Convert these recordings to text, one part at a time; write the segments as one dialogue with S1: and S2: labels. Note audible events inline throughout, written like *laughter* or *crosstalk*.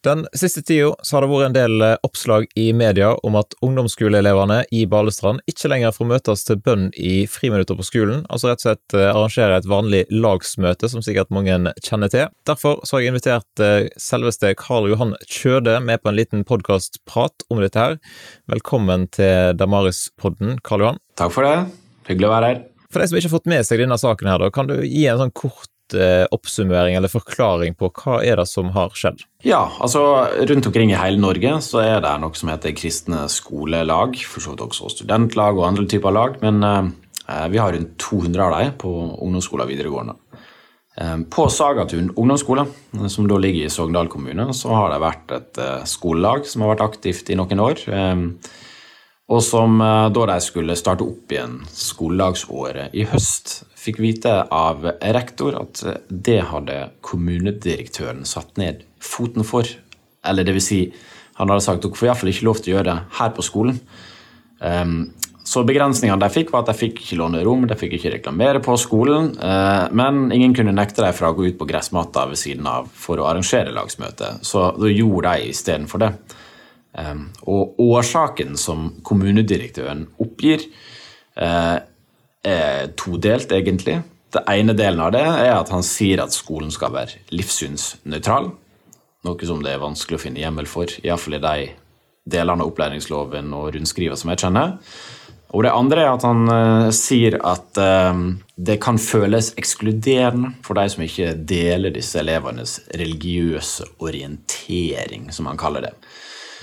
S1: Den siste tida har det vært en del eh, oppslag i media om at ungdomsskoleelevene i Balestrand ikke lenger får møtes til bønn i friminutter på skolen, altså rett og slett eh, arrangere et vanlig lagsmøte, som sikkert mange kjenner til. Derfor har jeg invitert eh, selveste Karl Johan Kjøde med på en liten podkastprat om dette her. Velkommen til Damaris-podden, Karl Johan.
S2: Takk for det. Hyggelig å være her.
S1: For de som ikke har fått med seg denne saken her, da, kan du gi en sånn kort oppsummering eller forklaring på hva er det som har skjedd?
S2: Ja, altså rundt omkring i hele Norge så er det noe som heter kristne skolelag. For så vidt også studentlag og andre typer lag. Men eh, vi har rundt 200 av dem på ungdomsskoler og videregående. Eh, på Sagatun ungdomsskole, som da ligger i Sogndal kommune, så har det vært et eh, skolelag som har vært aktivt i noen år. Eh, og som eh, da de skulle starte opp igjen skolelagsåret i høst, fikk vite av rektor at det hadde kommunedirektøren satt ned foten for. Eller det vil si, han hadde sagt dere får iallfall ikke lov til å gjøre det her på skolen. Um, så begrensningene de fikk, var at de fikk ikke låne rom, de fikk ikke reklamere på skolen, uh, men ingen kunne nekte dem fra å gå ut på gressmatta ved siden av for å arrangere lagsmøte. Så da gjorde de istedenfor det. Um, og årsaken som kommunedirektøren oppgir, uh, er todelt, egentlig. Det ene delen av det er at han sier at skolen skal være livssynsnøytral. Noe som det er vanskelig å finne hjemmel for, iallfall i de delene av opplæringsloven og rundskriver som jeg kjenner. Og det andre er at han uh, sier at uh, det kan føles ekskluderende for de som ikke deler disse elevenes religiøse orientering, som han kaller det.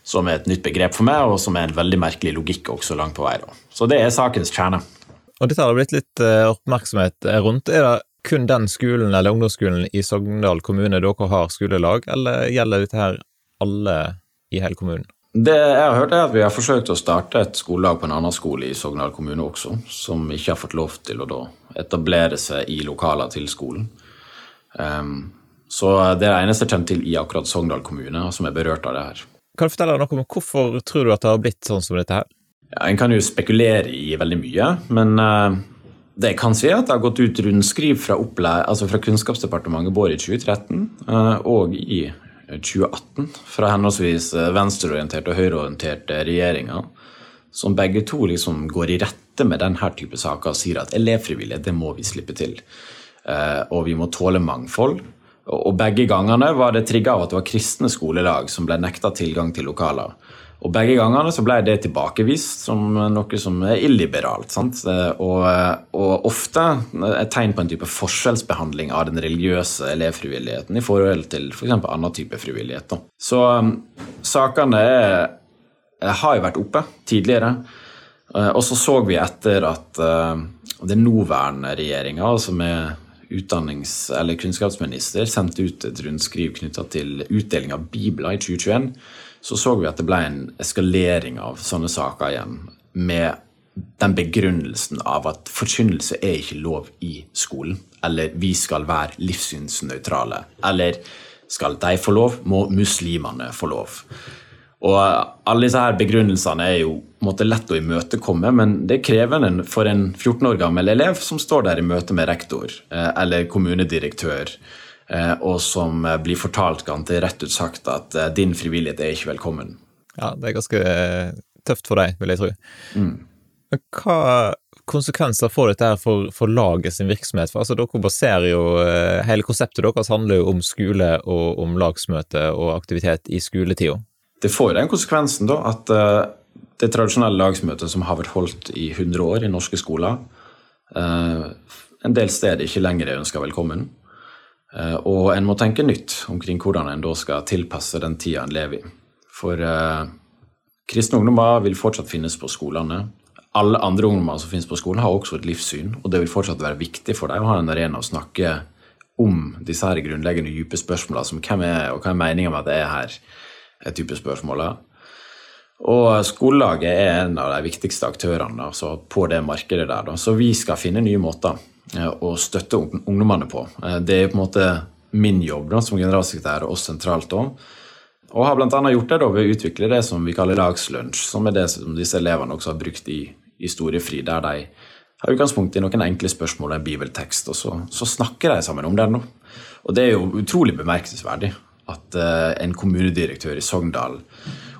S2: Som er et nytt begrep for meg, og som er en veldig merkelig logikk også langt på vei. Da. Så det er sakens kjerne.
S1: Og dette har det blitt litt uh, oppmerksomhet rundt. Er det kun den skolen eller ungdomsskolen i Sogndal kommune dere har skolelag, eller gjelder dette her alle i hele kommunen?
S2: Det jeg har hørt er at Vi har forsøkt å starte et skolelag på en annen skole i Sogndal kommune også, som ikke har fått lov til å etablere seg i lokaler til skolen. Um, så det er det eneste jeg kjenner til i akkurat Sogndal kommune, som er berørt av det her.
S1: Kan du fortelle noe om Hvorfor tror du at det har blitt sånn som dette her?
S2: Ja, En kan jo spekulere i veldig mye, men uh, det jeg kan si, er at det har gått ut rundskriv fra, altså fra Kunnskapsdepartementet både i 2013 uh, og i 2018 fra henholdsvis eh, venstreorienterte og høyreorienterte regjeringer, som begge to liksom går i rette med denne type saker og sier at elevfrivillighet det må vi slippe til. Uh, og vi må tåle mangfold. Og begge gangene var det trigga av at det var kristne skolelag som ble nekta tilgang til lokaler. Og Begge gangene så ble det tilbakevist som noe som er illiberalt. Og, og, ofte et tegn på en type forskjellsbehandling av den religiøse elevfrivilligheten i forhold til f.eks. For annen type frivillighet. Så um, sakene er, har jo vært oppe tidligere. Uh, og så så vi etter at uh, den nåværende regjeringa, altså med utdannings- eller kunnskapsminister, sendte ut et rundskriv knytta til utdeling av bibler i 2021 så så vi at det ble en eskalering av sånne saker igjen. Med den begrunnelsen av at forkynnelse er ikke lov i skolen. Eller vi skal være livssynsnøytrale. Eller skal de få lov, må muslimene få lov. Og Alle disse her begrunnelsene er jo måtte lett å imøtekomme, men det er krevende for en 14 år gammel elev som står der i møte med rektor eh, eller kommunedirektør og som eh, blir fortalt ganske rett ut sagt at eh, din frivillighet er ikke velkommen.
S1: Ja, det er ganske tøft for deg, vil jeg tro. Mm. Men hva konsekvenser får dette her for, for laget sin virksomhet? For altså, Dere baserer jo Hele konseptet deres handler jo om skole og om lagsmøte og aktivitet i skoletida.
S2: Det får den konsekvensen da, at uh, det tradisjonelle lagsmøtet som har vært holdt i 100 år i norske skoler, uh, en del steder ikke lenger er ønska velkommen. Eh, og en må tenke nytt omkring hvordan en da skal tilpasse den tida en lever i. For eh, kristne ungdommer vil fortsatt finnes på skolene. Alle andre ungdommer som finnes på skolen, har også et livssyn, og det vil fortsatt være viktig for dem å ha en arena å snakke om disse her grunnleggende dype spørsmålene som hvem er, og hva er meninga med at det er her, et type spørsmål. Og skolelaget er en av de viktigste aktørene altså på det markedet der. Da. Så vi skal finne nye måter å støtte ungdommene på. Eh, det er på en måte min jobb da, som generalsekretær og oss sentralt òg. Og har bl.a. gjort det da ved å utvikle det som vi kaller dagslunsj, som er det som disse elevene også har brukt i historiefri, der de har utgangspunkt i noen enkle spørsmål og en bibeltekst, og så, så, snakker de sammen om det nå. Og det er jo utrolig bemerkelsesverdig at uh, en kommunedirektør i Sogndal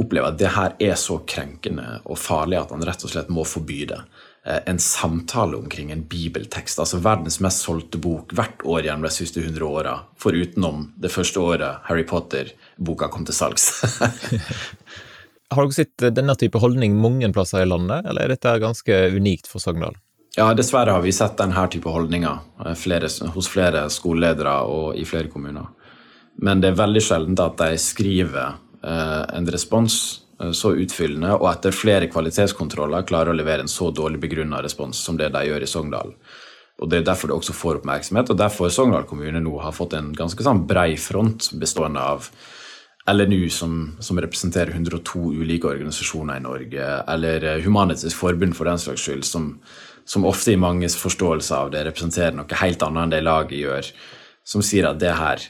S2: opplever at det her er så krenkende og farlig at han rett og slett må forby det. Uh, en samtale omkring en bibeltekst, altså verdens mest solgte bok hvert år gjennom de siste 100 åra, forutenom det første året Harry Potter-boka kom til salgs. *laughs*
S1: Har dere sett denne type holdning mange plasser i landet, eller er dette ganske unikt for Sogndal?
S2: Ja, dessverre har vi sett denne type holdninger eh, flere, hos flere skoleledere og i flere kommuner. Men det er veldig sjelden at de skriver eh, en respons eh, så utfyllende, og etter flere kvalitetskontroller klarer å levere en så dårlig begrunna respons som det de gjør i Sogndal. Og Det er derfor det også får oppmerksomhet, og derfor Sogndal kommune nå har fått en ganske sånn brei front bestående av LNU, som, som, representerer 102 ulike organisasjoner i Norge, eller eh, Humanitisk Forbund for den slags skyld, som, som, ofte i manges forståelse av det representerer noe helt annet enn det laget gjør, som sier at det her,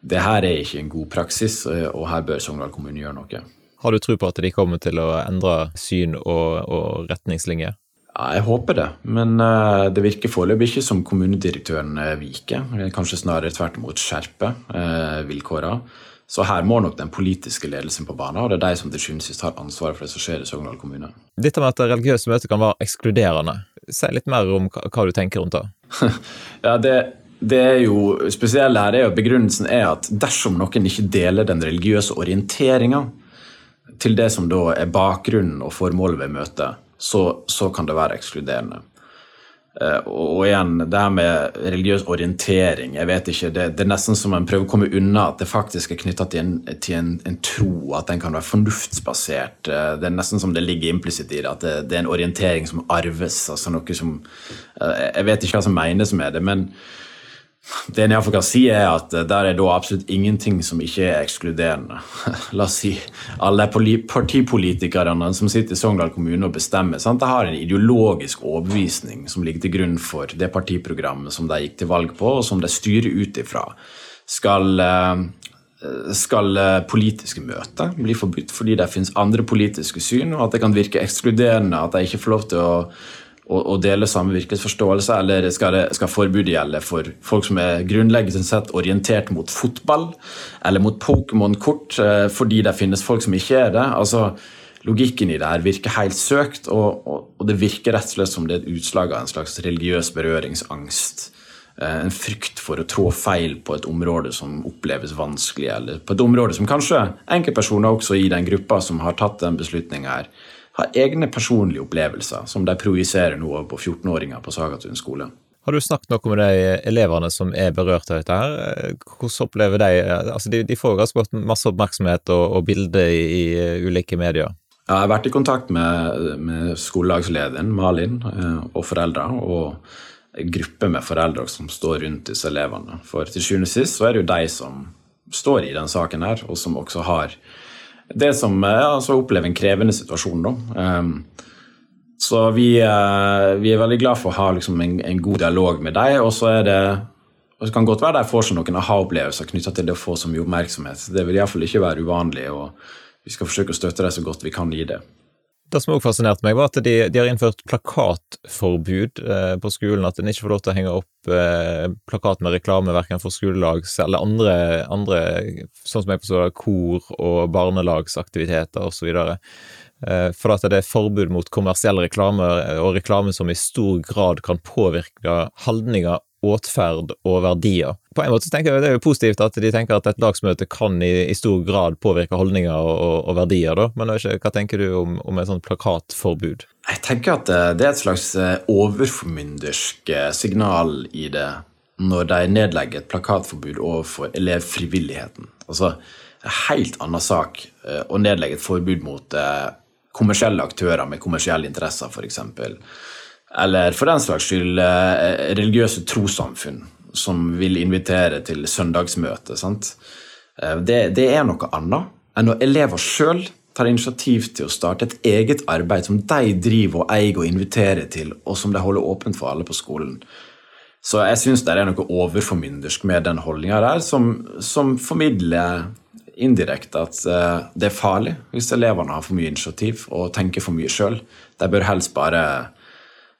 S2: det her er ikke en god praksis, eh, og her bør Sogndal kommune gjøre noe.
S1: Har du tro på at de kommer til å endre syn og, og retningslinjer?
S2: Ja, jeg håper det, men uh, det virker foreløpig ikke som kommunedirektøren viker. Kanskje snarere tvert imot skjerper vilkårene. Så her må nok den politiske ledelsen på banen, og det er de som til sjuende og sist har ansvaret for det som skjer i Sogndal kommune.
S1: Dette med at religiøse møter kan være ekskluderende, si litt mer om hva du tenker rundt det? *laughs*
S2: ja, det, det er jo spesielle her er jo at Begrunnelsen er at dersom noen ikke deler den religiøse orienteringa til det som da er bakgrunnen og formålet ved møtet, så, så kan det være ekskluderende. Eh, og igjen, det her med religiøs orientering jeg vet ikke, det, det, er nesten som en prøver å komme unna at det faktisk er knytta til, en, til en, en, tro, at den kan være fornuftsbasert. Eh, det er nesten som det ligger implisitt i det, at det, det, er en orientering som arves. altså noe som, eh, Jeg vet ikke hva som menes med det, men det en iallfall kan si, er at eh, der er da absolutt ingenting som ikke er ekskluderende. *laughs* La oss si alle partipolitikerne som sitter i Sogndal kommune og bestemmer, sant? de har en ideologisk overbevisning som ligger til grunn for det partiprogrammet som de gikk til valg på, og som de styrer ut ifra. Skal, eh, skal eh, politiske møter bli forbudt fordi det finnes andre politiske syn, og at det kan virke ekskluderende, at de ikke får lov til å å, dele samme virkelighetsforståelse, eller skal, det, skal forbudet gjelde for folk som er grunnleggende sett orientert mot fotball eller mot Pokémon-kort, eh, fordi det finnes folk som ikke er det? Altså, Logikken i det her virker helt søkt, og, og, og det virker rett og slett som det er et utslag av en slags religiøs berøringsangst. Eh, en frykt for å trå feil på et område som oppleves vanskelig, eller på et område som kanskje enkeltpersoner også i den gruppa som har tatt den beslutninga her, har egne personlige opplevelser som de projiserer nå på 14-åringer på Sagatun skole.
S1: Har du snakket noe med de elevene som er berørt av dette? her? Hvordan opplever de altså De, de får ganske godt masse oppmerksomhet og, og bilder i, i, ulike medier.
S2: Jeg har vært i kontakt med, med skolelagslederen, Malin, eh, og foreldre. Og gruppe med foreldre som står rundt disse elevene. For til sjuende og sist så er det jo de som står i den saken her, og som også har det som ja, altså opplever en krevende situasjon. Da. Um, så vi, uh, vi, er veldig glad for å ha liksom, en, en, god dialog med dem. Og så er det det kan godt være de får seg noen aha-opplevelser knytta til det å få så mye oppmerksomhet. Det vil iallfall ikke være uvanlig, og vi skal forsøke å støtte dem så godt vi kan gi det.
S1: Det som også fascinerte meg, var at de, de har innført plakatforbud eh, på skolen. At en ikke får lov til å henge opp eh, plakat med reklame verken for skolelags eller andre, andre sånn som jeg forstår kor- og barnelagsaktiviteter osv. Eh, for at det er forbud mot kommersiell reklame, og reklame som i stor grad kan påvirke holdninger åtferd og verdier. På en måte tenker jeg Det er jo positivt at de tenker at et dagsmøte kan i, i stor grad påvirke holdninger og, og, verdier, da. men ikke, hva tenker du om, om et sånt plakatforbud?
S2: Jeg tenker at eh, det er et slags eh, overformyndersk eh, signal i det når de nedlegger et plakatforbud overfor elevfrivilligheten. Altså, en helt annen sak å nedlegge et forbud mot kommersielle aktører med kommersielle interesser, f.eks eller for den slags skyld eh, religiøse trossamfunn som vil invitere til søndagsmøte. Sant? det, det, er noe annet enn når elever sjøl tar initiativ til å starte et eget arbeid som de driver og eier og inviterer til, og som de holder åpent for alle på skolen. Så jeg syns det er noe overformyndersk med den holdninga der, som, som, formidler indirekte at uh, det er farlig hvis elevene har for mye initiativ og tenker for mye sjøl. De bør helst bare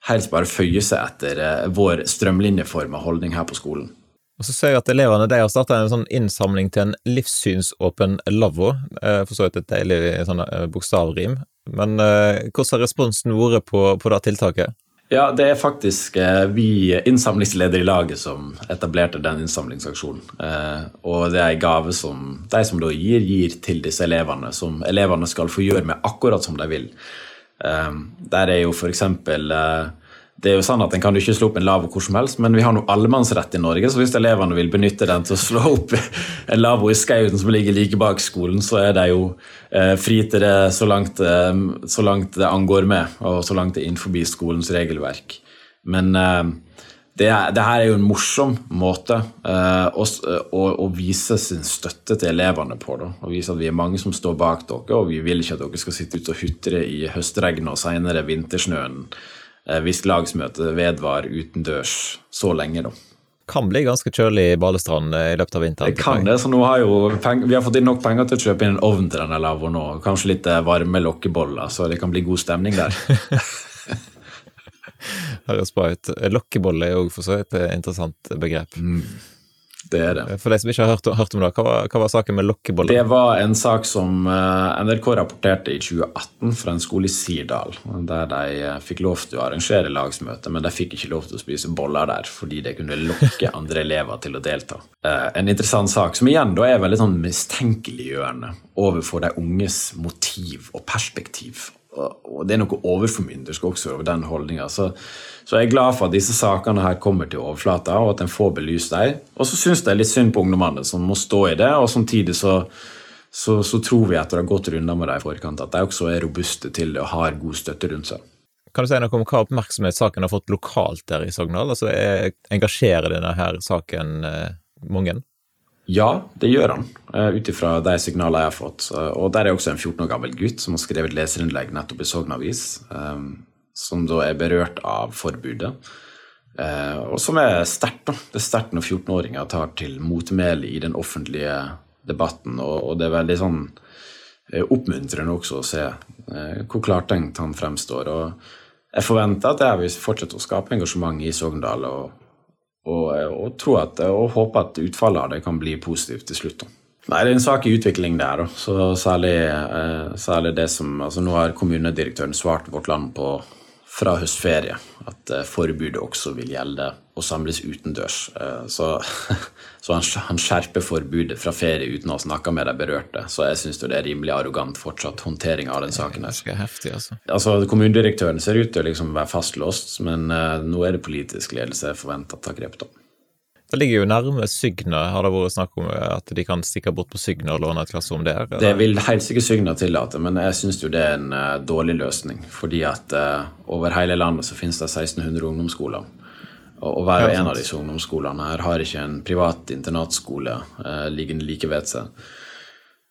S2: helst bare føye seg etter eh, vår strømlinjeforma holdning her på skolen.
S1: Og så ser jeg at elevene de har starta en sånn innsamling til en livssynsåpen lavvo. For så vidt et deilig sånn bokstavrim. Men hvordan har responsen vært på, på det tiltaket?
S2: Ja, det er faktisk eh, vi innsamlingsleder i laget som etablerte den innsamlingsaksjonen. Eh, og det er en gave som de som da gir, gir til disse elevene, som elevene skal få gjøre med akkurat som de vil. Eh, der er jo f.eks. eksempel det er jo sånn at En kan jo ikke slå opp en lavvo hvor som helst, men vi har nå allemannsrett i Norge, så hvis elevene vil benytte den til å slå opp *laughs* en lavvo i skauen som ligger like bak skolen, så er de jo eh, fri til det så langt, eh, så langt, det angår med, og så langt det er innenfor skolens regelverk. Men eh, det, det, her er jo en morsom måte uh, å, å, å, vise sin støtte til elevene på. Da. Og vise at vi er mange som står bak dere, og vi vil ikke at dere skal sitte ute og hutre i høstregnet og senere vintersnøen uh, hvis lagsmøtet vedvarer utendørs så lenge, da.
S1: Kan bli ganske kjølig i Balestrand eh, i løpet av vinteren.
S2: Det kan det, så nå har jo Vi har fått inn nok penger til å kjøpe inn en ovn til denne lavvoen nå. Kanskje litt varme lokkeboller, så det kan bli god stemning der. *laughs*
S1: Høres bra ut. Lokkebolle er òg for så vidt et interessant begrep. Mm.
S2: Det er det.
S1: For de som ikke har hørt, hørt om det, hva var, hva var, saken med lokkeboller?
S2: Det var en sak som eh, NRK rapporterte i 2018 fra en skole i Sirdal. Der de eh, fikk lov til å arrangere lagsmøte, men de fikk ikke lov til å spise boller der fordi det kunne lokke *laughs* andre elever til å delta. Eh, en interessant sak som igjen da er veldig sånn mistenkeliggjørende overfor de unges motiv og perspektiv og det er noe overformyndersk også over den holdninga. Så, så, jeg er glad for at disse sakene her kommer til overflata, og at en får belyst dem. Og så syns jeg litt synd på ungdommene som må stå i det, og samtidig så, så, så tror vi etter å ha gått runder med dem i forkant, at de også er robuste til det og har god støtte rundt seg.
S1: Kan du si noe om hva oppmerksomhet saken har fått lokalt der i Sogndal? Altså, engasjerer denne her saken eh, mange?
S2: Ja, det gjør han, uh, ut ifra de signalene jeg har fått. og der er også en 14 år gammel gutt som har skrevet leserinnlegg nettopp i Sogn Avis, um, som da er berørt av forbudet. Og som er sterkt. da. Det er sterkt når 14-åringer tar til motmæle i den offentlige debatten, og, det er veldig sånn oppmuntrende også å se hvor klartenkt han fremstår. og jeg forventer at jeg vil fortsette å skape engasjement i Sogndal. og og, og, tro at, og håpe at utfallet av det kan bli positivt til slutt. Nei, Det er en sak i utvikling der. så Særlig, eh, særlig det som altså Nå har kommunedirektøren svart Vårt Land på fra høstferie at eh, forbudet også vil gjelde å samles utendørs. Eh, så, *laughs* så han, han, skjerper forbudet fra ferie uten å ha snakka med de berørte. Så jeg syns det er rimelig arrogant fortsatt håndtering av den saken. her.
S1: Det er heftig, altså.
S2: altså Kommunedirektøren ser ut til å liksom være fastlåst, men uh, nå er det politisk ledelse jeg forventer tar grep. da.
S1: Det ligger jo nærme Sygna. Har det vært snakk om at de kan stikke bort på Sygna og låne et klasserom der?
S2: Eller? Det vil helt sikkert Sygna tillate, men jeg syns jo det er en uh, dårlig løsning. Fordi at uh, over hele landet så finnes det 1600 ungdomsskoler. Og, og hver og en av disse ungdomsskolene her har ikke en privat internatskole eh, liggende like ved seg.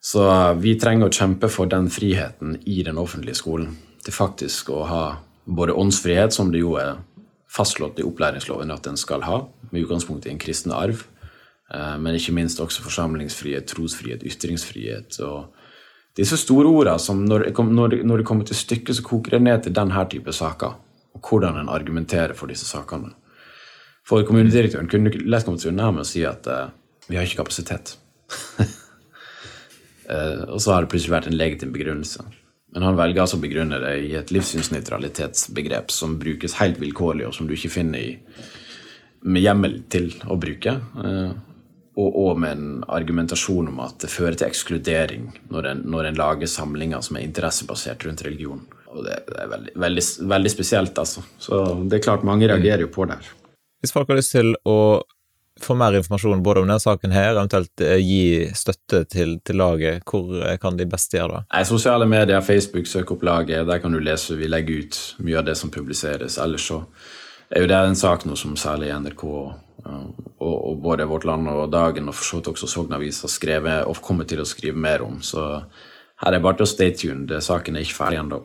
S2: Så vi trenger å kjempe for den friheten i den offentlige skolen. Til faktisk å ha både åndsfrihet, som det jo er fastslått i opplæringsloven at den skal ha, med utgangspunkt i en kristen arv. Eh, men ikke minst også forsamlingsfrihet, trosfrihet, ytringsfrihet. og Disse store ordene som når, når det kommer til stykket, så koker det ned til denne type saker. Og hvordan en argumenterer for disse sakene. For kommunedirektøren kunne lett kommet seg med å si at uh, vi har ikke kapasitet. uh, *laughs* og så har det plutselig vært en legitim begrunnelse. Men han velger altså å begrunne det i et livssynsnøytralitetsbegrep som brukes helt vilkårlig, og som du ikke finner i, med hjemmel til å bruke. Uh, og, og, med en argumentasjon om at det fører til ekskludering når en, når en lager samlinger som er interessebasert rundt religion. Og det, det er veldig, veldig, veldig, spesielt, altså. Så det er klart mange reagerer jo på det.
S1: Hvis folk har lyst til å få mer informasjon både om denne saken her, eventuelt eh, gi støtte til, til laget, hvor eh, kan de best gjøre det?
S2: Nei, Sosiale medier, Facebook, søk opp laget. Der kan du lese. Vi legger ut mye av det som publiseres. Ellers så er jo det en sak nå som særlig NRK og, og, både Vårt Land og Dagen og for så vidt også Sogn Avis har skrevet og kommer til å skrive mer om. Så her er det bare til å stay tuned. Saken er ikke ferdig ennå.